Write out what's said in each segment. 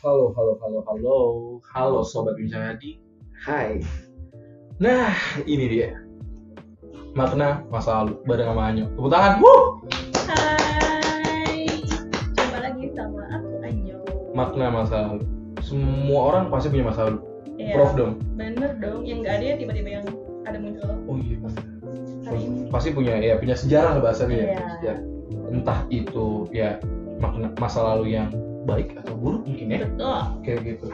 Halo, halo, halo, halo, halo Sobat Bincang Hati. Hai. Nah, ini dia. Makna masa lalu bareng sama Anyo. Tepuk tangan. Wuh! Hai, jumpa lagi sama aku Anjo. Makna masa lalu. Semua orang pasti punya masa lalu. Iya, Prof dong. Bener dong, yang nggak ada ya tiba-tiba yang ada muncul Oh iya. hari ini. Pasti punya ya punya sejarah lah bahasanya ya. Iya. sejarah. Entah itu ya makna masa lalu yang baik atau buruk mungkin ya. Betul. Kayak gitu.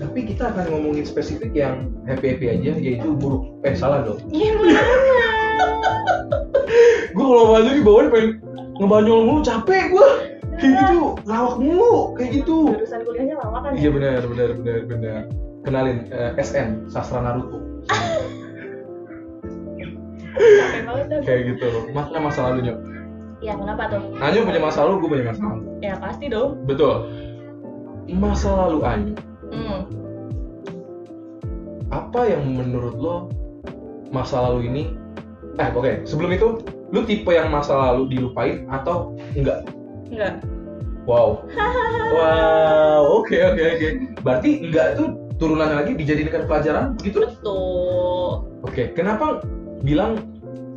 Tapi kita akan ngomongin spesifik yang happy-happy aja yaitu buruk. Eh salah dong. Gimana? gue kalau baju di bawah pengen ngebanyol mulu capek gue kayak gitu lawak mulu kayak gitu Jurusan kuliahnya lawakan iya benar benar benar benar kenalin eh, SN sastra Naruto kayak gitu makna masa lalunya Ya kenapa tuh? Anyo punya masa lalu gue punya masa lalu Ya pasti dong. betul masa lalu Anyo Hmm. apa yang menurut lo masa lalu ini eh oke sebelum itu lu tipe yang masa lalu dilupain atau enggak Enggak. Wow. wow, oke oke oke. Berarti enggak tuh turunan lagi dijadikan pelajaran begitu? Betul. Oke, kenapa bilang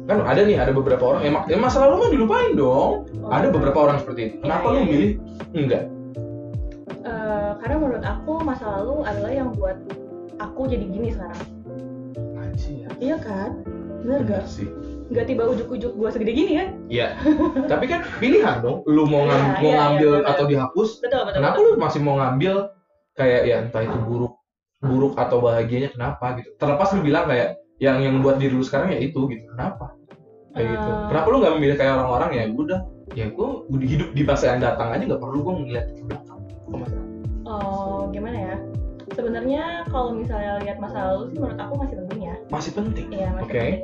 kan ada nih ada beberapa orang emang ya masa lalu mah dilupain dong. Ada beberapa orang seperti itu. Kenapa Iya, lu iya, milih enggak? Eh, karena menurut aku masa lalu adalah yang buat aku jadi gini sekarang. Anjir. Iya kan? Bener gak? sih. Gak tiba ujuk-ujuk gua segede gini kan? Iya. Tapi kan pilihan dong. Lu mau ngam- Iya, mau iya, ngambil iya, benar. atau dihapus? Betul betul. Kenapa betul. lu masih mau ngambil kayak ya entah itu buruk buruk atau bahagianya kenapa gitu? Terlepas lu bilang kayak yang yang buat diri lu sekarang ya itu gitu. Kenapa? kayak gitu. Eh. Kenapa lu nggak memilih kayak orang-orang ya udah ya gue udah hidup di masa yang datang aja nggak perlu gue ngeliat ke belakang. Oh, gimana ya? Sebenarnya kalau misalnya lihat masa lalu sih menurut aku masih penting ya. Masih penting. Iya, masih Oke. penting.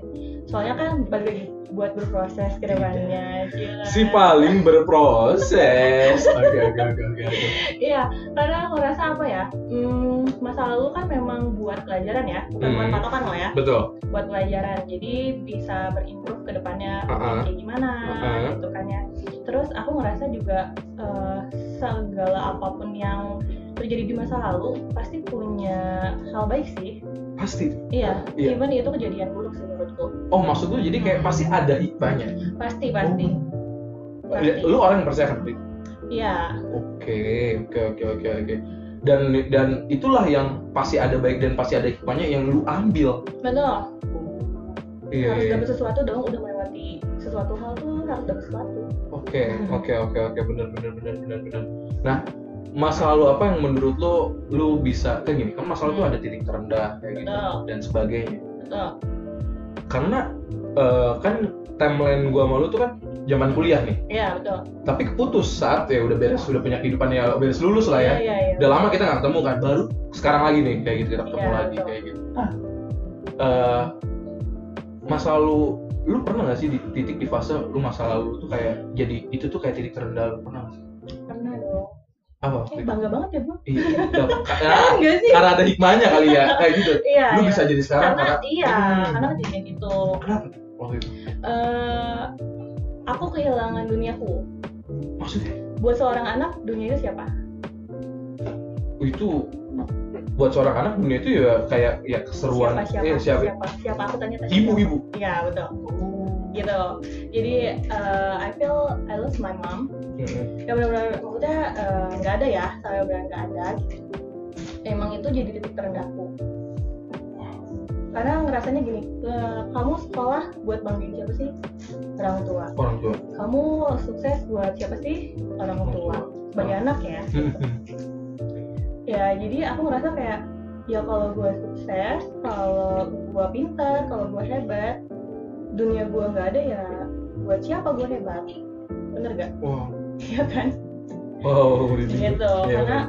Soalnya kan balik lagi buat berproses ke depannya. Gila. Si paling berproses. Oke oke oke oke. Iya, karena aku rasa apa ya? Hmm, masa lalu kan memang buat pelajaran ya, bukan buat Hmm. patokan loh ya. Betul. Buat pelajaran. Jadi bisa berimprove ke depannya Uh-uh. kayak gimana Uh-uh. gitu kan ya. Terus aku ngerasa juga eh, segala apa pun yang terjadi di masa lalu pasti punya hal baik sih. Pasti. Iya, Iya. even itu kejadian buruk sih menurutku. Oh maksud lu jadi kayak pasti ada hikmahnya. Pasti pasti. Oh. Pasti. Lu orang yang percaya kan? Iya, Oke oke oke oke oke. Dan dan itulah yang pasti ada baik dan pasti ada hikmahnya yang lu ambil. betul. Iya. harus iya. dapat sesuatu dong, udah melewati sesuatu hal tuh harus dapat sesuatu. Oke, oke, oke, oke, benar, benar, benar, benar, benar. Nah, masa lalu apa yang menurut lo, lo bisa kayak gini? Kan masa lalu tuh ada titik terendah kayak gitu Betul. dan sebagainya. Betul. Karena eh, kan timeline gua sama lu tuh kan zaman kuliah nih. Iya, betul. Tapi keputus saat ya udah beres, udah punya kehidupan ya beres lulus lah ya. Iya, iya, iya. Udah lama kita nggak ketemu kan, baru sekarang lagi nih kayak gitu kita ketemu Iya, lagi betul. kayak gitu. Eh, masa lalu lu pernah gak sih di titik di fase lu masa lalu tuh kayak jadi itu tuh kayak titik terendah lu pernah gak sih? Apa? Eh, bangga banget ya, Bu. Iya, ya, Enggak sih? karena ada hikmahnya kali ya, kayak gitu. Iya, Lu iya. bisa jadi sekarang karena iya, Hmm. karena kejadian itu. Kenapa waktu itu? Eh, aku kehilangan duniaku. Maksudnya Buat seorang anak, dunia itu siapa? itu buat seorang anak dunia itu ya kayak ya keseruan siapa, siapa, eh, siapa? siapa, siapa, aku tanya tadi. Ibu, ibu. Iya, betul. Gitu. Jadi, eh, I feel I lost my mom. Mm-mm. ya benar-benar maksudnya eh, nggak ada ya saya benar nggak ada. Gitu emang itu jadi titik terendahku karena ngerasanya gini eh, kamu sekolah buat banggain siapa sih? Orang tua. Orang tua. kamu sukses buat siapa sih? Orang tua. sebagai anak ya. Ya jadi aku ngerasa kayak ya kalau gue sukses kalau gue pintar kalau gue hebat dunia gue nggak ada ya buat siapa gue hebat bener gak? Wow. Iya kan? Wow, gitu Iya, karena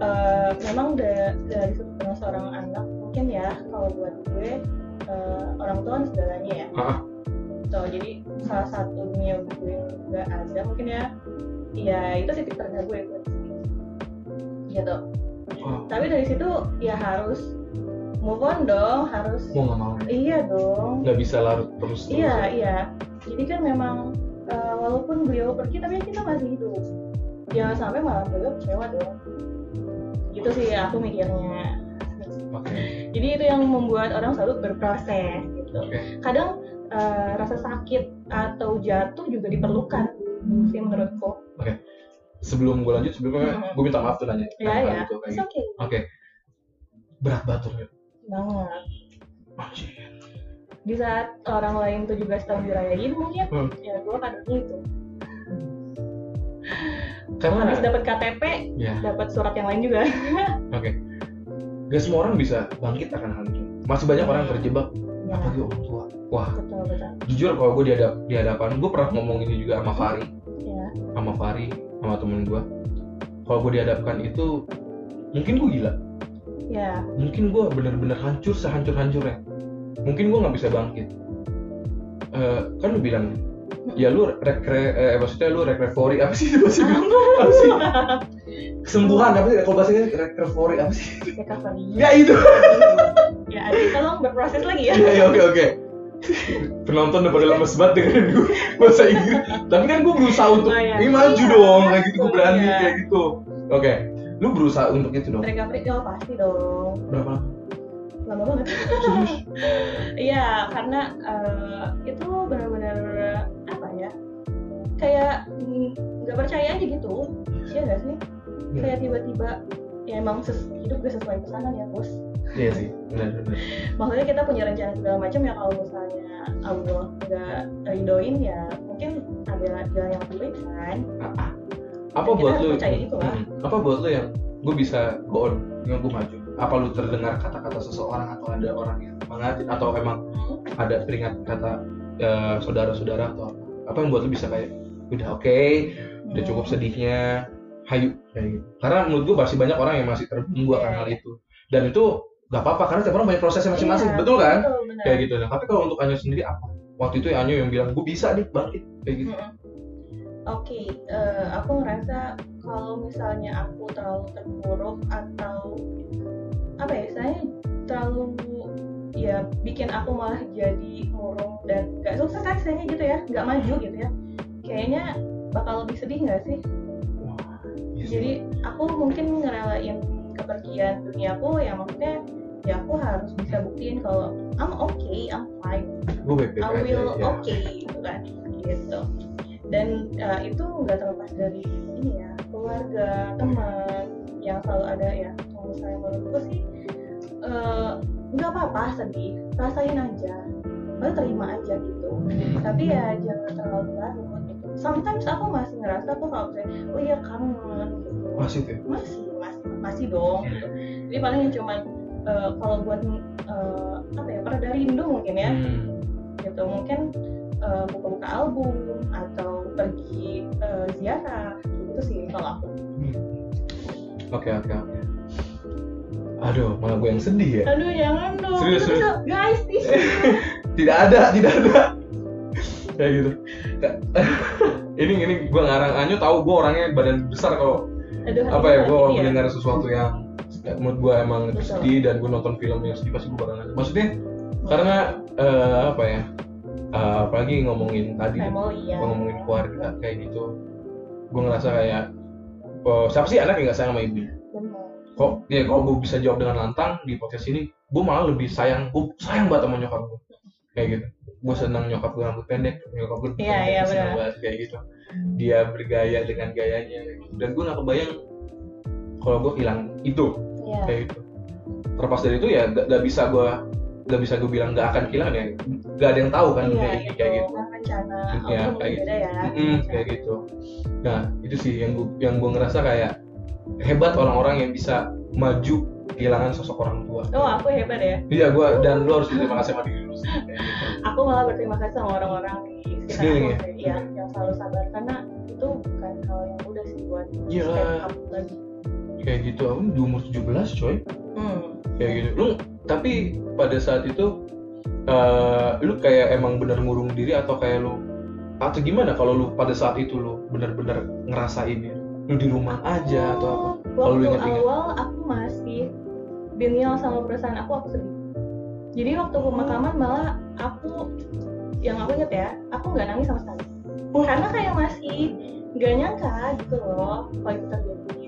eh, memang da- dari sudut pandang seorang anak mungkin ya kalau buat gue eh, orang tua kan segalanya ya Ah, so jadi salah satu dunia gue nggak ada mungkin ya ya itu titik terendah gue buat gitu Wow. tapi dari situ ya harus move on dong harus. Mau nggak mau. iya dong. Nggak bisa larut terus. iya iya. Jadi kan memang eh, walaupun beliau pergi tapi kita masih hidup. Jangan sampai malah beliau kecewa dong. Itu sih aku mikirnya. Oke. Jadi itu yang membuat orang selalu berproses gitu. Oke. Kadang eh, rasa sakit atau jatuh juga diperlukan sih menurutku. Sebelum gue lanjut sebelumnya Hmm. gue minta maaf tuh nanya. Ya ya gitu, gitu. okay. Oke. Berat banget tuh banget. Di saat orang lain tuh juga sedang dirayain mungkin Hmm. ya gue kadang gitu. Karena habis dapat KTP ya. dapat surat yang lain juga. Oke. Gak semua orang bisa bangkit akan hal itu. Masih banyak orang yang terjebak. Ya apalagi orang tua? Wah. Betul betul. Jujur kalau gue di, hadap, di hadapan gue pernah ngomong ini juga sama Fari ya sama Fari sama temen gue kalau gue dihadapkan itu mungkin gue gila ya mungkin gue bener-bener hancur sehancur-hancurnya mungkin gue nggak bisa bangkit Eh, kan lu bilang ya lu rekre eh, maksudnya lu recovery apa sih itu Inggris? apa sih kesembuhan apa sih kalau bahasa Inggris recovery apa sih recovery ya itu ya Adi tolong berproses lagi ya Iya iya oke oke. Penonton udah pada lemes banget dengerin gue bahasa Inggris. Tapi kan gue berusaha untuk Oh, iya. ini maju Iya, dong kayak gitu gue berani iya. kayak gitu. Oke. Lu berusaha untuk itu dong. recovery oh pasti dong Berapa? lama? banget iya karena eh, itu benar-benar apa ya kayak mm, nggak percaya aja gitu iya nggak sih Iya. kayak tiba-tiba ya emang ses- hidup gak sesuai pesanan ya bos Iya sih. Benar benar. maksudnya kita punya rencana segala macam ya kalau misalnya Allah nggak ridoin ya mungkin ada jalan yang lebih baik kan Ah, ah. Apa Kita buat lu? percaya itu lah. Hmm. Apa buat lu yang gue bisa go on, yang gue maju? Apa lu terdengar kata-kata seseorang atau ada orang yang mengatin atau emang Hmm, ada peringat kata eh, saudara-saudara atau apa? Apa yang buat lu bisa kayak udah oke, udah hmm. cukup sedihnya hayu kayak gitu karena menurut gue masih banyak orang yang masih terbelenggu akan hal itu dan itu nggak apa-apa karena tiap orang punya prosesnya masing-masing Iya, betul kan betul, kayak gitu nah tapi kalau untuk Anyo sendiri apa waktu itu Anyo yang bilang gue bisa nih bangkit kayak gitu Mm-mm. Oke, eh, aku ngerasa kalau misalnya aku terlalu terpuruk atau apa ya, saya terlalu ya bikin aku malah jadi murung dan gak sukses aksesnya gitu ya, nggak maju gitu ya. Kayaknya bakal lebih sedih nggak sih? wah iya sih. Jadi aku mungkin ngerelain kepergian duniaku ya maksudnya ya aku harus bisa buktiin kalau I'm okay, I'm fine. gue I aja will ya okay gitu kan gitu dan uh, itu nggak terlepas dari ini ya keluarga teman yang selalu ada ya. Kalau misalnya menurutku sih uh, nggak apa-apa sedih. Rasain aja. Lalu terima aja gitu. Tapi ya jangan terlalu larut gitu. Sometimes aku masih ngerasa tuh kalau kayak oh iya kangen gitu. Masih tuh masih masih masih dong gitu. Jadi paling yang cuman uh, kalau buat uh, apa ya pereda rindu mungkin ya. Hmm. gitu mungkin eh, buka-buka album atau pergi eh, ziarah gitu sih kalau aku. Oke oke oke. Aduh malah gue yang sedih ya. Aduh jangan dong. Serius, serius. bisa- guys tidak ada tidak ada. Kayak gitu. Ini ini gue ngarang. Anyo tahu gue orangnya badan besar kalau aduh apa ya gue ya. mendengar sesuatu yang menurut gue emang Betul. sedih dan gue nonton film yang sedih pasti gue bakal nangis maksudnya karena eh, apa ya eh, apalagi ngomongin tadi family ya ngomongin keluarga kayak gitu. Gue ngerasa kayak oh, siapa sih anak yang gak sayang sama ibunya Benar. kok ya kalau gue bisa jawab dengan lantang di podcast ini? Gue malah lebih sayang gue sayang banget sama nyokap gue kayak gitu. Gue senang nyokap gue rambut pendek nyokap gue Iya, iya, senang banget kayak gitu. Dia bergaya dengan gayanya gitu. dan gue nggak kebayang kalau gue hilang itu Iya. kayak gitu. Terlepas dari itu ya gak, gak bisa gue gak bisa gue bilang gak akan kehilangan ya gak ada yang tahu kan Iya, ini gitu. kayak gitu Kan rencana Iya, kayak beda ya Mm-mm, kayak gitu nah itu sih yang gue yang gue ngerasa kayak hebat orang-orang yang bisa maju kehilangan sosok orang tua oh aku hebat ya iya gue dan lu harus berterima kasih sama diri lu kayak gitu. aku malah berterima kasih sama orang-orang di sekitar aku ya? Iya, yang selalu sabar karena itu bukan hal yang mudah sih buat Iya. step up lagi kayak gitu aku di umur 17 coy hmm. Kayak gitu lu tapi pada saat itu eh, lu kayak emang bener ngurung diri atau kayak lu atau gimana kalau lu pada saat itu lu bener-bener ngerasain ya? Lu di rumah aja atau apa? Kalau lu waktu inget-inget. awal aku masih denial sama perasaan aku aku sedih. Jadi waktu pemakaman malah aku yang aku inget ya aku nggak nangis sama sekali. Karena kayak masih nggak nyangka gitu loh kalau itu terjadi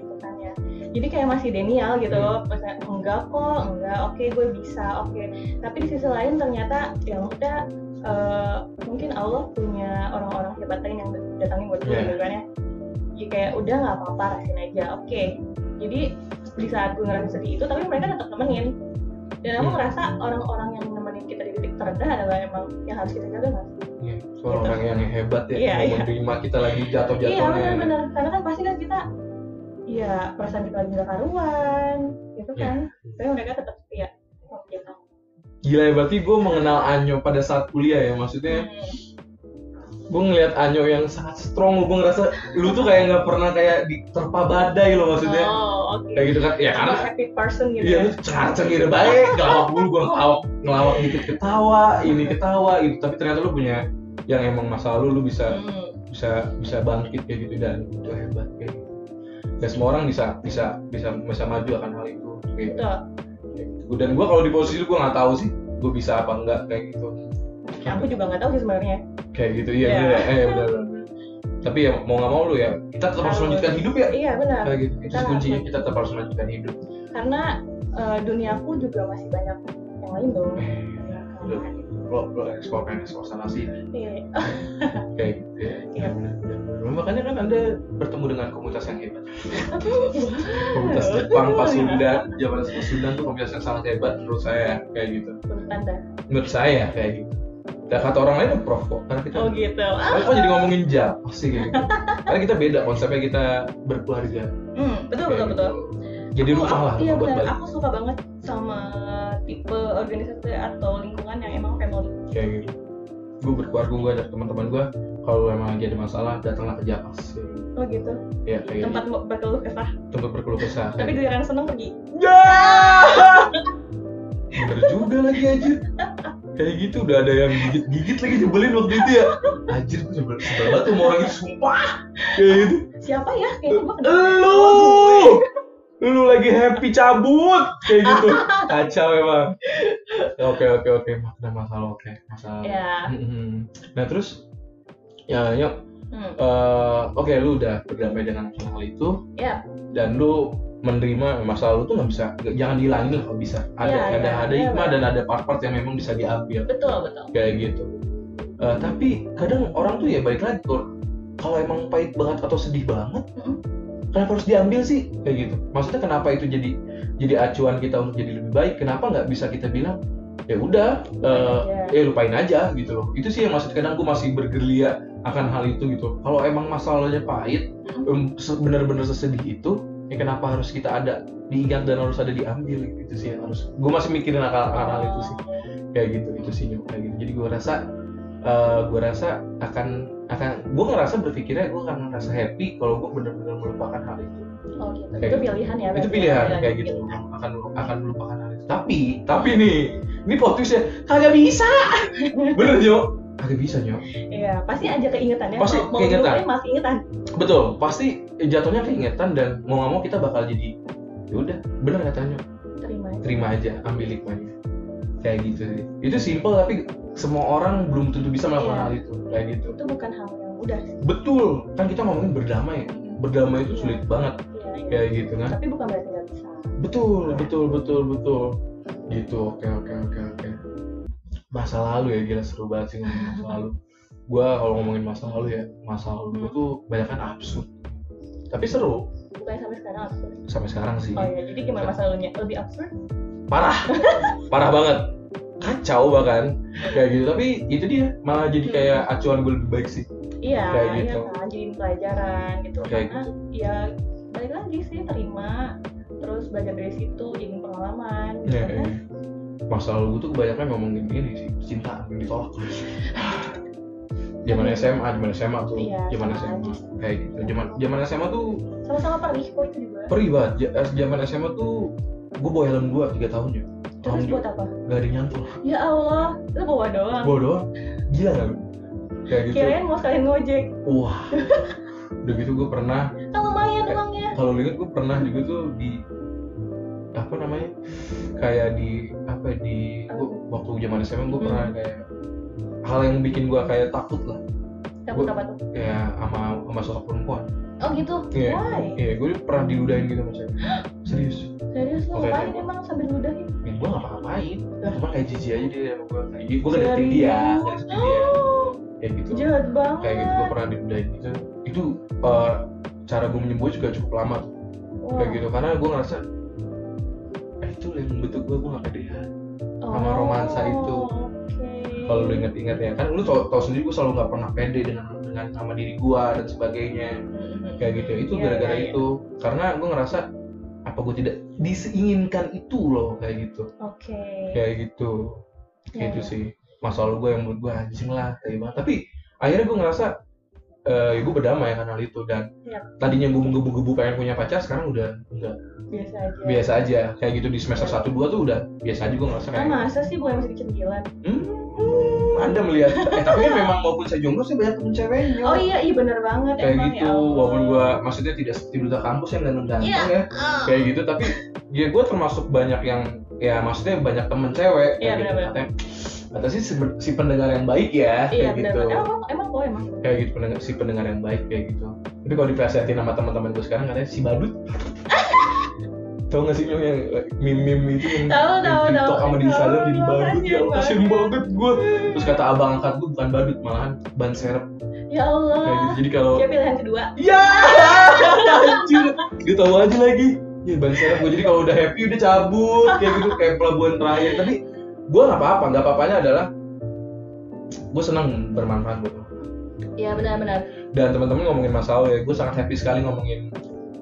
jadi kayak masih denial gitu Hmm. Maksudnya, enggak kok enggak oke gue bisa oke tapi di sisi lain ternyata ya udah eh, mungkin Allah punya orang-orang hebat lain yang datangin buat gue Iya. gitu kan ya ya kayak udah nggak apa-apa rasain aja oke jadi di saat gue ngerasa sedih itu tapi mereka tetap nemenin dan aku Hmm. ngerasa orang-orang yang nemenin kita di titik terendah adalah emang yang harus kita jaga nggak sih? Iya, soal orang yang hebat ya Iya, mau iya. menerima kita lagi Iya jatuh-jatuhnya benar-benar karena kan pasti kan kita ya perasaan kita lagi nggak karuan gitu Iya. kan tapi mereka tetap setia kita. gila ya berarti gue mengenal Anyo pada saat kuliah ya maksudnya Hmm. gue ngeliat Anyo yang sangat strong gue ngerasa lu tuh kayak nggak pernah kayak diterpa badai loh maksudnya Oh oke. kayak gitu kan ya karena happy person gitu Iya ya. lu cengar gitu baik ngelawak dulu gue ngelawak ngelawak dikit ketawa ini ketawa gitu tapi ternyata lu punya yang emang masa lalu lu bisa Hmm. bisa bisa bangkit kayak gitu dan itu hebat kayak gitu dan semua orang bisa bisa bisa bisa maju akan hal itu gitu. dan gue kalau di posisi itu gue nggak tahu sih gue bisa apa enggak kayak gitu Ya, aku juga nggak tahu sih sebenarnya. kayak gitu iya Iya. bener eh bener. tapi ya mau nggak mau lu ya kita tetap harus melanjutkan hidup ya Iya benar. kayak gitu itu kuncinya kita tetap harus melanjutkan hidup Karena eh, duniaku juga masih banyak yang lain dong. Eh, Ya, kan? lo lo ekspor kan ekspor sana sini Iya. kayak gitu ya Iya. bener. makanya kan anda bertemu dengan komunitas yang hebat komunitas Jepang Pasundan zaman Pasundan tuh komunitas yang sangat hebat menurut saya kayak gitu Menurut anda. menurut saya kayak gitu dan kata orang lain prof kok karena kita Oh gitu. Ah, Kok jadi ngomongin jam pasti kayak gitu karena kita beda konsepnya kita berkeluarga hmm, betul kayak betul gitu. betul. jadi Aku- rumah lah Iya benar. Aku suka banget sama tipe organisasi atau lingkungan yang emang. Kayak gitu gue berkeluarga gue dan teman-teman gue kalau emang lagi ada masalah datanglah ke Japas kayak gitu. Oh gitu. ya kayak Tempat gitu. berkeluh kesah. tempat berkeluh kesah Tapi kayak gitu. giliran seneng pergi. ya bener juga lagi aja kayak gitu udah ada yang gigit-gigit lagi nyebelin waktu itu ya anjir gue sebel, sebel banget tuh sama orang itu sumpah kayak gitu Siapa ya? Kayaknya gua kenal. lu lu lagi happy cabut kayak gitu kacau emang oke oke oke makna masalah oke masalah Ya. Mm-mm. nah terus ya yuk Hmm. eh, oke lu udah berdamai dengan hal itu Ya. dan lu menerima masa lalu tuh nggak bisa jangan dihilangin lah kalau bisa ada Iya, ada iya, ada iya, hikmah Bang. dan ada part-part yang memang bisa diambil Betul betul. kayak gitu Eh, tapi kadang orang tuh ya balik lagi kalau emang pahit banget atau sedih banget Mm-mm. Kenapa harus diambil sih? Kayak gitu. Maksudnya kenapa itu jadi jadi acuan kita untuk jadi lebih baik? Kenapa nggak bisa kita bilang ya udah eh, aja. ya lupain aja gitu loh. Itu sih yang maksud kadang gue masih bergelia akan hal itu gitu. Kalau emang masalahnya pahit se- bener-bener sesedih itu ya kenapa harus kita ada diingat dan harus ada diambil? Gitu sih yang harus gue masih mikirin akan hal itu sih. Kayak gitu itu sih kayak gitu. Jadi gue rasa eh gue rasa akan akan gue ngerasa berpikirnya gue akan ngerasa happy kalau gue bener-bener melupakan hal itu Oh gitu. Kayak Itu gitu. pilihan ya. itu berarti pilihan ya, kayak gitu pilihan. akan akan melupakan hal itu tapi tapi nih ini plot twistnya kagak bisa bener Nyok kagak bisa Nyok Iya, pasti aja keingetannya. Pasti Mau- mau keingetan. ngelupain masih ingetan. betul pasti jatuhnya keingetan dan mau nggak mau kita bakal jadi ya udah bener katanya Terima aja. terima aja ambil hikmahnya kayak gitu sih itu simple tapi semua orang belum tentu bisa melakukan Iya. hal itu kayak gitu Itu bukan hal yang mudah sih. betul kan kita ngomongin berdamai berdamai itu Iya. sulit banget Iya, iya. kayak gitu kan Tapi bukan berarti nggak bisa. betul betul betul betul gitu oke oke oke oke masa lalu ya gila seru banget sih ngomongin masa lalu gua kalau ngomongin masa lalu ya masa lalu gua tuh banyak kan absurd tapi seru Bukan sampai sekarang absurd. sampai sekarang sih Oh iya, jadi gimana masa lalunya? Lebih absurd? parah parah banget kacau bahkan kayak gitu tapi itu dia malah jadi kayak acuan gue lebih baik sih Iya, Kayak iya gitu. kan, jadi pelajaran gitu. Kayak Karena ya balik lagi sih terima, terus belajar dari situ, jadi pengalaman. Gitu. ya, kan. masa lalu gue tuh kebanyakan ngomongin gini sih cinta yang ditolak zaman SMA zaman SMA tuh Iya, zaman sama SMA kayak gitu zaman zaman SMA tuh Sama-sama perih kok itu juga. perih banget zaman SMA tuh gue bawa helm dua tiga tahun ya Terus buat apa? gak ada yang nyantol Ya Allah, lu bawa doang. bawa doang gila gak lu? kayak gitu Kirain mau sekalian ngojek. wah udah gitu gue pernah Kan lumayan uangnya. kalau lu inget gue pernah juga tuh di apa namanya kayak di apa ya, di gua, waktu zaman SMA gue Hmm. pernah kayak hal yang bikin gue kayak takut lah Takut Gua- apa tuh? kayak sama sama sosok perempuan Oh gitu. Iya. Why? Iya, gue pernah diludahin gitu sama cewek. Serius. Serius lo Oke, ngapain emang sambil ludahin? Ya, gue gak apa-apain. Lah. Cuma kayak jijik aja dia sama gue. Gue gak deketin dia, gak. Oh, Kayak gitu. jahat banget. Kayak gitu, gue pernah diludahin gitu. Itu eh, cara gue menyembuh juga cukup lama. Wah. Kayak gitu, karena gue ngerasa eh, itu yang bentuk gue, gue gak pede sama Oh, romansa itu. Oke. kalau lu inget-inget ya kan lu tau, tau sendiri gue selalu nggak pernah pede dengan dengan sama diri gue dan sebagainya. Kayak gitu. Itu Iya, gara-gara iya, iya. itu. Karena gue ngerasa apa gue tidak diseinginkan itu loh kayak gitu. Oke. kayak gitu. Gitu sih masalah gue yang menurut gue anjing lah kayak banget tapi akhirnya gue ngerasa eh gue berdamai karena hal itu. Dan Iya. tadinya gue menggebu-gebu pengen punya pacar sekarang udah enggak. Biasa aja. biasa aja. Kayak gitu di semester 1 2 tuh udah biasa aja gue ngerasa Ah, kayak masa sih bukan masih kecentilan? hmm, anda melihat eh tapi kan memang walaupun saya jomblo saya banyak temen ceweknya Oh iya, iya bener banget kayak emang gitu ya Allah. walaupun gua maksudnya tidak seperti duta kampus yang ganteng-ganteng Iya. ya Ah. kayak gitu tapi ya gue termasuk banyak yang ya maksudnya banyak temen cewek Iya, kayak gitu benar-benar. katanya kata sih si, si pendengar yang baik ya Iya kayak bener gitu banget. Emang emang kok emang. kayak gitu pendengar si pendengar yang baik kayak gitu tapi kalau dipelesetin sama teman-teman gue sekarang katanya si badut tau gak sih Nyong, yang meme-meme itu yang, Tahu, yang tahu, TikTok tahu. sama di Instagram jadi badut ya Allah, kasian banget. gue terus kata abang angkat gue bukan badut malahan ban serep Ya Allah. kayak gitu jadi kalau Kayak pilihan kedua. Ya, anjir. Dia tahu aja lagi. Ya ban serep gue jadi kalau udah happy udah cabut kayak gitu kayak pelabuhan terakhir. Tapi gue nggak apa-apa, nggak apa-apanya adalah gue senang bermanfaat buat lo. Iya benar-benar. Dan teman-teman ngomongin masalah ya, gue sangat happy sekali ngomongin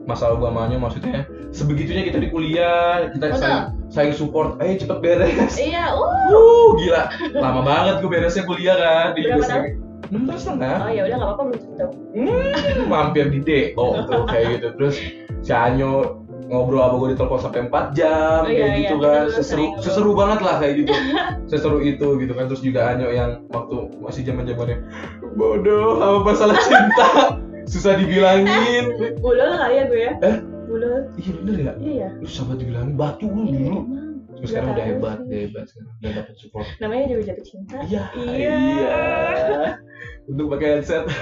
masalah gue sama Anyo. maksudnya. Sebegitunya kita di kuliah kita Betul. saling, saling support. Ayo cepet beres. Iya, uh. Wuh, gila. Lama banget gue beresnya kuliah kan di Berapa enam tahun setengah Oh ya udah nggak apa-apa belum tentu. hmm, mampir di DO tuh kayak gitu. Terus si Anyo ngobrol sama gue di telepon sampai 4 jam Oh, kayak iya, gitu iya, kan. seseru sering seseru banget lah kayak gitu. Seseru itu gitu kan. Terus juga Anyo yang waktu masih zaman zamannya bodoh sama masalah cinta susah dibilangin Bulol kali ya gue ya. Eh? Bulol. iya bener ya Iya ya. lu sahabat dibilangin batu lu Iya dulu terus sekarang udah hebat udah hebat sekarang udah dapet support Namanya juga jatuh cinta. iya Iya. iya untuk pakai headset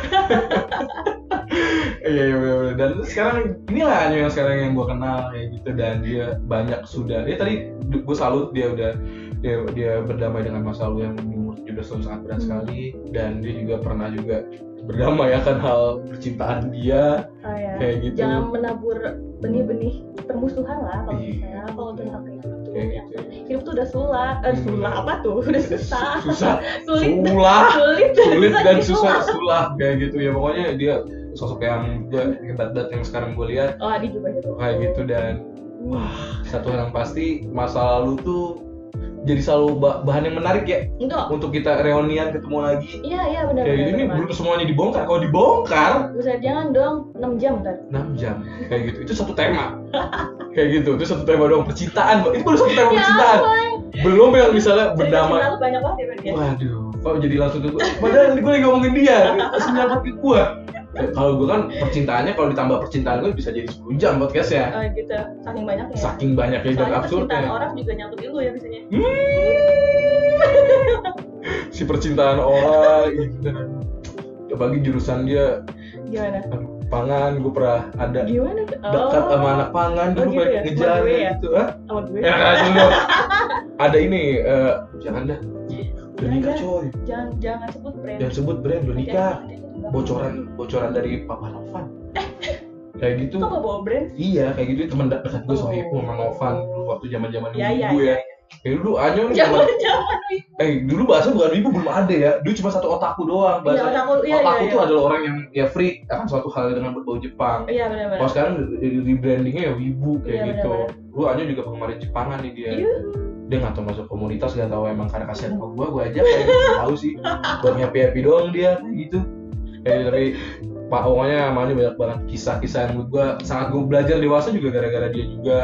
iya iya bener. dan sekarang inilah Anyo yang sekarang yang gue kenal kayak gitu dan dia banyak sudah dia tadi gue salut dia udah dia dia berdamai dengan masa lalu yang 17 tahun sangat berat Hmm. sekali dan dia juga pernah juga berdamai akan hal percintaan dia Oh ya. kayak gitu Jangan menabur benih-benih permusuhan lah kalau Iya. misalnya kalau tentang kayak gitu. Kayak Ya, gitu. Hidup tuh udah sulat, eh Hmm. sulah apa tuh? Udah susah. susah Sulit. sulah Sulit, sulit dan susah sulah. sulah kayak gitu ya pokoknya dia sosok yang gue hebat banget yang sekarang gue lihat Oh, juga gitu. kayak gitu dan wah satu hal yang pasti masa lalu tuh jadi selalu ba- bahan yang menarik ya Enggak. untuk kita reunian ketemu lagi Iya, iya benar. kayak benar, ini benar. belum semuanya dibongkar kalau dibongkar Buset, jangan dong 6 jam kan. 6 jam kayak gitu itu satu tema kayak gitu itu satu tema doang percintaan itu baru satu tema Ya percintaan belum yang misalnya berdamai banyak banget ya ya. Waduh, kok jadi langsung gue? Padahal gue lagi ngomongin dia, nyangkut ke gue. Eh, Kalau gue kan percintaannya, kalau ditambah percintaan gue bisa jadi 10 jam podcastnya. Oh gitu, saking banyaknya ya. Saking banyaknya dan absurdnya. percintaan orang juga nyangkut di lu ya biasanya. Si percintaan orang, gitu. Ya, bagi jurusan dia, Gimana? pangan, gue pernah ada Gimana tuh? dekat sama anak pangan, Oh, dulu gitu pengen ya? ngejar gue ya? gitu. Hah? Sama gue. Ya dulu. ada ini, eh, jangan dah. Udah Jangan, nikah jangan. coy. Jangan jangan sebut brand. Jangan sebut brand, udah nikah. Bocoran, bocoran dari Papa Novan. Kayak gitu. Kok gak bawa brand? Iya, kayak gitu teman dekat gue Oh. Sohibu sama Novan dulu waktu zaman-zaman Ya ya ibu ya. ya. Kayak dulu Anyo nih zaman- jangan. eh dulu bahasa bukan ibu belum ada ya. Dulu cuma satu otaku doang. Iya, Bahasa otaku, iya, otaku iya, tuh iya. adalah orang yang ya freak akan suatu hal dengan berbau Jepang. Iya benar-benar. Kalau sekarang di, di brandingnya ya wibu kayak Iya, gitu. benar-benar. Dulu Anyo juga penggemar Jepangan nih dia. Iya. Dia nggak tahu masuk komunitas nggak tahu emang karena kasihan sama gue gue aja kayak gitu. tahu sih buat happy happy doang dia gitu. Gitu, tapi Pak pokoknya dia banyak banget kisah-kisah yang gue sangat gue belajar dewasa juga gara-gara dia juga.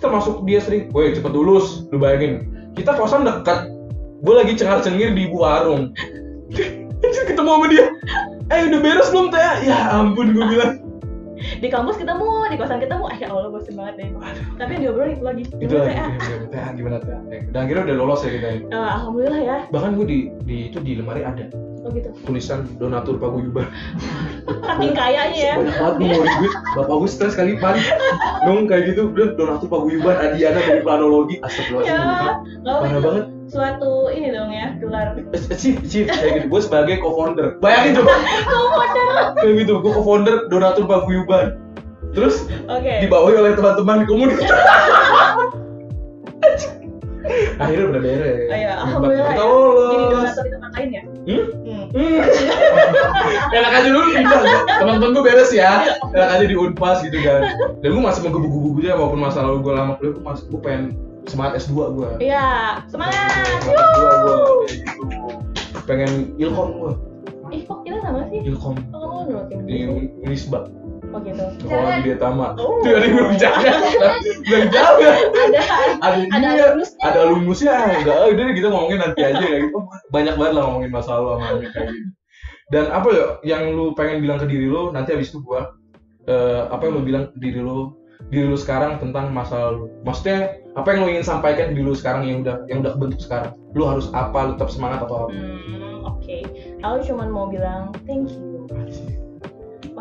Termasuk dia sering, woi cepet lulus, lu bayangin kita kosan dekat, gue lagi cengar-cengir di ibu warung, ketemu sama dia, eh udah beres belum teh? Ya ampun gue bilang, di kampus ketemu di kosan ketemu. Eh ya Allah bosan banget deh. Tapi yang diobrolin itu lagi itu lagi gimana TA gimana TA dan akhirnya udah lolos ya kita ya? Eh, alhamdulillah ya. Bahkan gue di, di itu di lemari ada. Oh gitu. Tulisan donatur paguyuban saking kayanya ya. Banyak banget gue mau duit. Bapak gue stres kali pan. Dong kayak gitu. Udah donatur paguyuban Adiana dari planologi. Ya nggak apa parah banget suatu ini dong ya gelar. Chief chief gitu. Gue sebagai co-founder. Bayangin coba kayak gitu gue co-founder donatur paguyuban terus oke. dibawahi oleh teman-teman di komunitas. Akhirnya udah beres Oh iya, alhamdulillah kita ya. lolos jadi donatur di tempat lain ya Hmm? Hmm. Hmm. enak aja dulu pindah teman-teman gue beres ya. Enak aja di unpas gitu kan. Dan gue masih menggebu-gebunya walaupun masa lalu gue lama kuliah gue masih gue pengen semangat S2 gue iya semangat! Semangat S2 gue gitu. Pengen ilkom gue ih kok kita sama sih? Ilkom. Oh di gitu Unisba oh gitu sekolah di Tama. Oh. tuh ada belum jangan belum jangan ada ada ada dia. Lulusnya. Ada lumusnya enggak. Ah, udah deh, kita ngomongin nanti aja kayak gitu banyak banget lah ngomongin masa lalu sama kayak gitu dan apa ya yang lu pengen bilang ke diri lu nanti habis itu gua eh, apa yang lu bilang ke diri lu diri lu sekarang tentang masa lalu maksudnya apa yang lu ingin sampaikan ke diri lu sekarang yang udah yang udah bentuk sekarang? Lu harus apa? Lu tetap semangat atau apa? Hmm, oke. Aku cuman mau bilang thank you.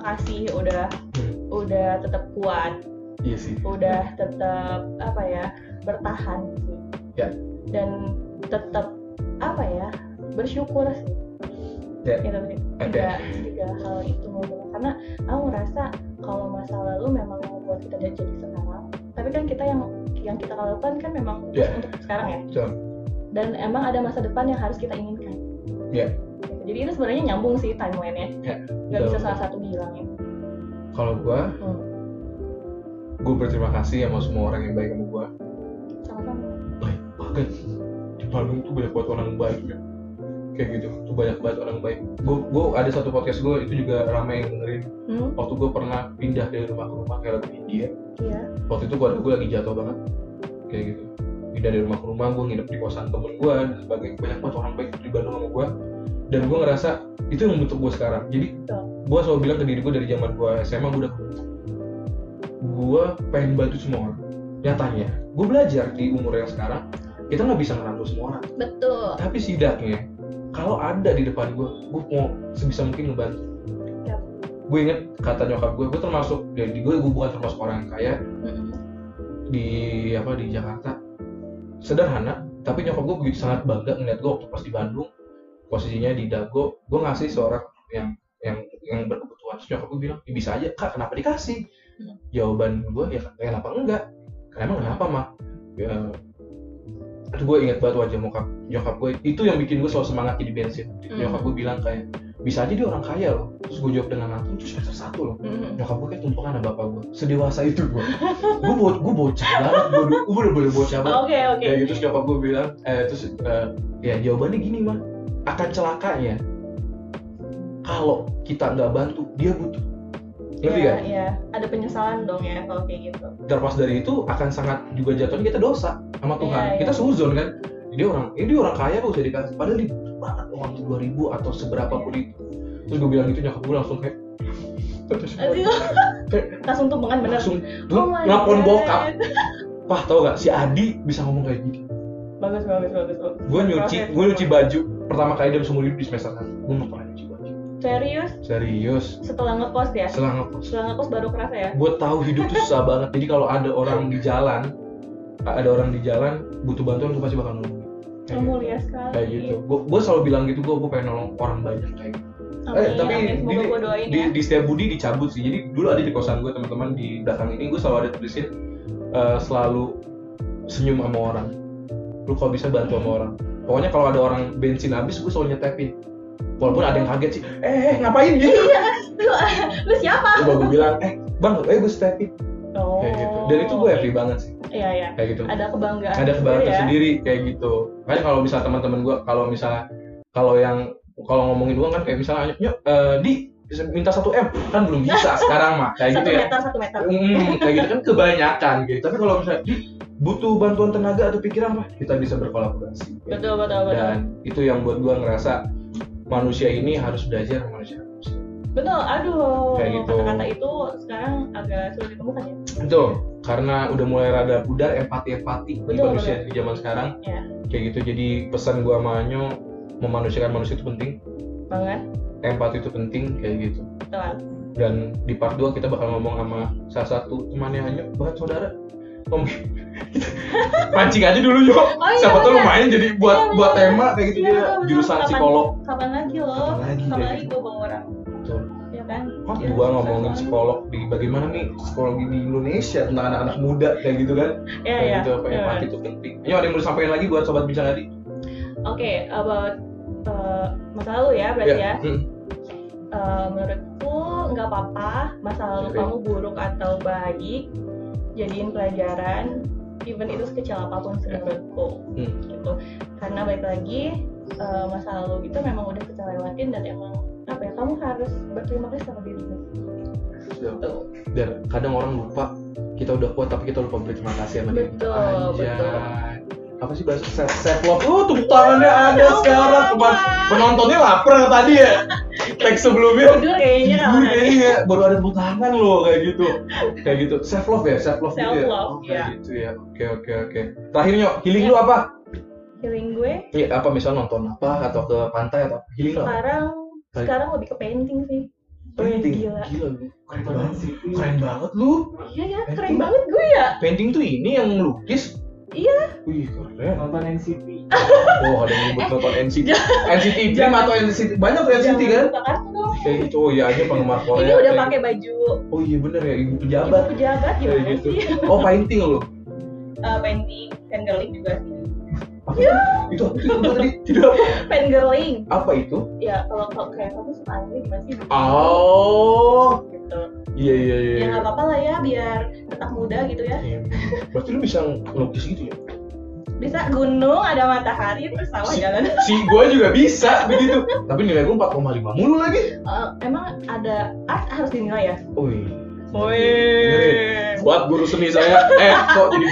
Makasih udah Hmm, udah tetap kuat, iya sih udah tetap apa ya bertahan sih. Ya. Dan tetap apa ya bersyukur sih. Ya. Itu sih. Tiga, tiga hal itu bilang. karena aku ngerasa kalau masa lalu memang membuat kita jadi sekarang. Tapi kan kita yang yang kita lakukan kan memang Ya. untuk sekarang ya. so, Dan emang ada masa depan yang harus kita inginkan. Ya. Jadi itu sebenarnya nyambung sih timelinenya. Ya, Gak bisa salah satu dihilangin. kalau gua Hmm. gua berterima kasih sama semua orang yang baik sama gua. Sama-sama. baik banget. Di Bandung tuh banyak banget orang baik ya. Kayak gitu tuh banyak banget orang baik. Gue gue ada satu podcast gue itu juga ramai yang dengerin. Hmm, waktu gue pernah pindah dari rumah ke rumah kayak lagu India. Iya. waktu itu keluarga gue lagi jatuh banget. Kayak gitu. Pindah dari rumah ke rumah gue nginep di kosan temen gue dan sebagainya. Banyak banget orang baik di Bandung sama gue dan gue ngerasa itu yang membentuk gue sekarang. Jadi gue selalu bilang ke diri gue dari zaman gue SMA gue udah gue pengen bantu semua orang. Nyatanya gue belajar di umur yang sekarang kita nggak bisa ngerangkul semua orang. Betul. tapi setidaknya kalau ada di depan gue gue mau sebisa mungkin ngebantu. Yap. gue inget kata nyokap gue gue termasuk dari gue gue bukan termasuk orang yang kaya. Mm-mm. di apa di Jakarta. Sederhana tapi nyokap gue begitu sangat bangga ngeliat gue waktu pas di Bandung posisinya di Dago gue ngasih seorang yang yang yang berkebutuhan. Terus nyokap gue bilang "Ya, bisa aja kak kenapa dikasih? Hmm. jawaban gue ya kenapa enggak? Emang kenapa mah ya itu gue inget banget wajah nyokap nyokap gue itu yang bikin gue selalu semangat jadi bensin. Hmm. nyokap gue bilang kayak bisa aja dia orang kaya loh. Terus gue jawab dengan langsung itu semester satu loh. Mm-mm. nyokap gue kayak tumpukan sama bapak gue sedewasa itu gue gue bo gue bocah banget gue gue bener bener bocah banget. Oke oke. kayak gitu. Terus nyokap gue bilang eh terus eh, ya jawabannya gini mah akan celakanya kalau kita nggak bantu dia butuh ngerti Iya, gak? iya. Ada penyesalan dong ya kalau kayak gitu. terlepas dari itu akan sangat juga jatuhnya kita dosa sama Tuhan Iya, iya. kita suzon kan dia orang ini orang kaya kok usah dikasih padahal butuh banget uang dua ribu atau seberapa pun itu terus gue bilang gitu nyokap gue langsung kayak. Langsung tumpengan bener. langsung Oh nelfon God. bokap Pah tau gak si Adi bisa ngomong kayak gini Bagus bagus bagus. bagus. gue nyuci gue nyuci baju pertama kali dalam seumur hidup di semester satu. Gue baju Serius? Serius. Setelah ngekos ya? setelah ngekos Setelah ngekos baru kerasa ya? gue tahu hidup tuh susah banget. Jadi kalau ada orang di jalan ada orang di jalan butuh bantuan gue pasti bakal kayak Kamu lihat sekali. kayak gitu. Gue gue selalu bilang gitu gue gue pengen nolong orang banyak kayak gitu. Amin, eh, tapi amin. Di, doain di, ya. di setiap budi dicabut sih. Jadi dulu ada di kosan gue teman-teman di belakang ini gue selalu ada tulisin eh, selalu senyum sama orang. Lu kalau bisa bantu sama orang pokoknya kalau ada orang bensin habis gue selalu nyetepin walaupun ada yang kaget sih eh, eh ngapain gitu Lu, lu siapa? coba gue bilang eh bang eh gue stepin Oh. kayak gitu dan itu gue happy banget sih Iya iya. kayak gitu Ada kebanggaan. ada kebanggaan ya. tersendiri kayak gitu makanya kalau misalnya teman-teman gue kalau misalnya kalau yang kalau ngomongin uang kan kayak misalnya nyok eh, di minta satu m kan belum bisa sekarang mah kayak Satu gitu ya meter satu meter. Hmm, kayak gitu kan kebanyakan gitu tapi kalau misalnya "Di, butuh bantuan tenaga atau pikiran apa kita bisa berkolaborasi Betul betul betul. dan itu yang buat gua ngerasa manusia ini harus belajar manusia betul aduh Kayak gitu. kata-kata itu sekarang agak sulit ditemukan ya Betul, karena udah mulai rada pudar empati-empati di Betul, manusia di zaman sekarang. ya Kayak gitu, jadi pesan gua sama Anyo, memanusiakan manusia itu penting, banget empati itu penting, kayak gitu. betul Dan di part 2 kita bakal ngomong sama salah satu temannya Anyo, bahkan saudara. Pancing aja dulu yuk. iya, Siapa tahu bener. lumayan jadi buat Iya, buat tema kayak gitu Iya, dia jurusan Kapan- psikolog. kapan lagi loh Kapan lagi, kapan lagi gitu. gue bawa orang Betul. ya kan Iya, 2 susah ngomongin psikolog di bagaimana nih psikologi di Indonesia tentang anak-anak muda kayak gitu kan. ya kayak ya gitu apa Iya. empati itu penting. Ayo ada yang mau disampaikan lagi buat sobat bincang tadi? oke about uh, masa lalu ya berarti ya Hmm. Uh, menurutku nggak apa-apa masa lalu Oke. kamu buruk atau baik jadiin pelajaran even itu sekecil apa pun Ya. menurutku Hmm. gitu karena balik lagi uh, masa lalu itu memang udah kita lewatin dan emang apa ya kamu harus berterima kasih sama dirimu. Dan kadang orang lupa kita udah kuat tapi kita lupa berterima kasih sama diri. Betul, Anjay. betul. Apa sih bahasa self, love? Oh, tepuk tangannya ada sekarang. Teman penontonnya lapar tadi ya. Tag sebelumnya. tidur kayaknya Tidur kalau kayaknya ya, baru ada tepuk tangan loh kayak gitu. Kayak gitu. Self love ya, self love gitu ya. Self-love, Oh, kayak ya. gitu ya. Oke, oke, oke. Terakhir nyok, healing Ya. lu apa? healing gue Iya, apa misal nonton apa atau ke pantai atau apa? healing lu apa? sekarang sekarang lebih ke painting sih Painting. gila Gila, lu. keren banget sih. Keren banget lu. iya ya keren banget gue ya Painting tuh ini yang lukis. Iya. Wih, keren. nonton NCT Oh, ada yang nyebut nonton NCT. NCT Dream atau NCT banyak tuh NCT kan? Kayak gitu. Oh iya aja penggemar Korea. ini udah pakai baju gitu. Oh iya bener ya, ibu ibu pejabat. pejabat Kayak gimana gitu. sih Oh, painting lu. Eh, painting fangirling juga sih Apa itu? Itu apa itu tadi? Tidak apa? fangirling Apa itu? ya kalau kalau kayak kamu suka anime gimana sih Oh. gitu Iya iya muda gitu ya Iya. Berarti lu bisa ngelukis gitu ya? bisa gunung ada matahari terus sawah Si- jalan Si gue juga bisa begitu. Tapi nilai gue 4,5 mulu lagi. Eh, emang ada art harus dinilai ya Wih. Wih. Buat guru seni saya, eh kok jadi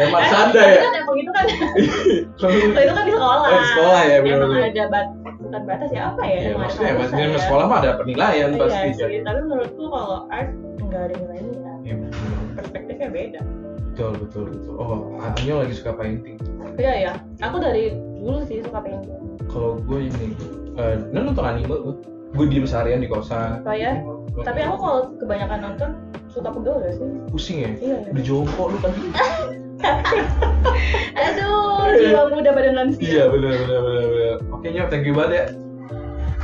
emang sanda ya? kan emang itu kan Kalau itu kan di sekolah Oh, di sekolah ya, emang benar-benar. ada bat bukan batas ya apa ya Ya, emang maksudnya maksudnya ya. sekolah mah ada penilaian Iya pasti. sih, tapi menurutku kalau art nggak ada nilainya Iya, perspektifnya beda betul betul betul. Oh, Anyo lagi suka painting. iya ya aku dari dulu sih suka painting Kalau gue ini, eh, lu nonton anime gue, gue diem seharian di kosan. Oh ya? tapi aku kalau kebanyakan nonton suka pegel gak sih pusing ya. iya ya Udah jongkok lu tadi. aduh jiwa muda badan lansia Iya benar benar benar. benar. Oke nyok, thank you banget ya.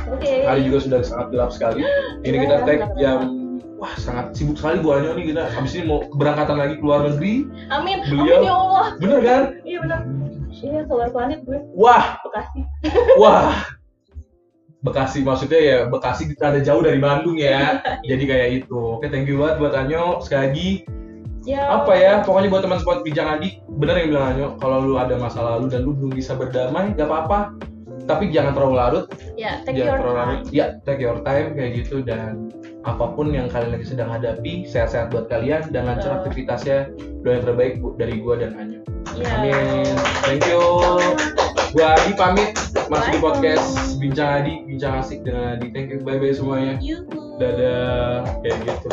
oke Hari juga sudah sangat gelap sekali. Ini Iya, kita tag gelap-gelap. jam Wah sangat sibuk sekali Bu Anyo nih kita. Habis ini mau berangkatan lagi ke luar negeri, amin. Beliau- amin ya Allah. Bener kan? iya benar iya solar planet gue. Wah, bekasi. Wah. Bekasi maksudnya ya Bekasi ada jauh dari Bandung ya. Jadi kayak itu. Oke, thank you banget buat Anyo. Sekali lagi. Ya. Apa ya pokoknya buat teman sport bijak adik bener yang bilang Anyo kalau lu ada masa lalu dan lu belum bisa berdamai gak apa-apa. Tapi jangan terlalu larut. Ya take jangan your terlalu time. Larut ya take your time kayak gitu dan apa pun yang kalian lagi sedang hadapi sehat-sehat buat kalian dan lancar Betul. aktivitasnya doa yang terbaik bu- dari gua dan Anyo. Iya. amin. Thank you. Gua Adi pamit. Masih di podcast bincang Adi bincang asik dengan Adi. Thank you. Bye bye semuanya Yuhu. dadah. Kayak gitu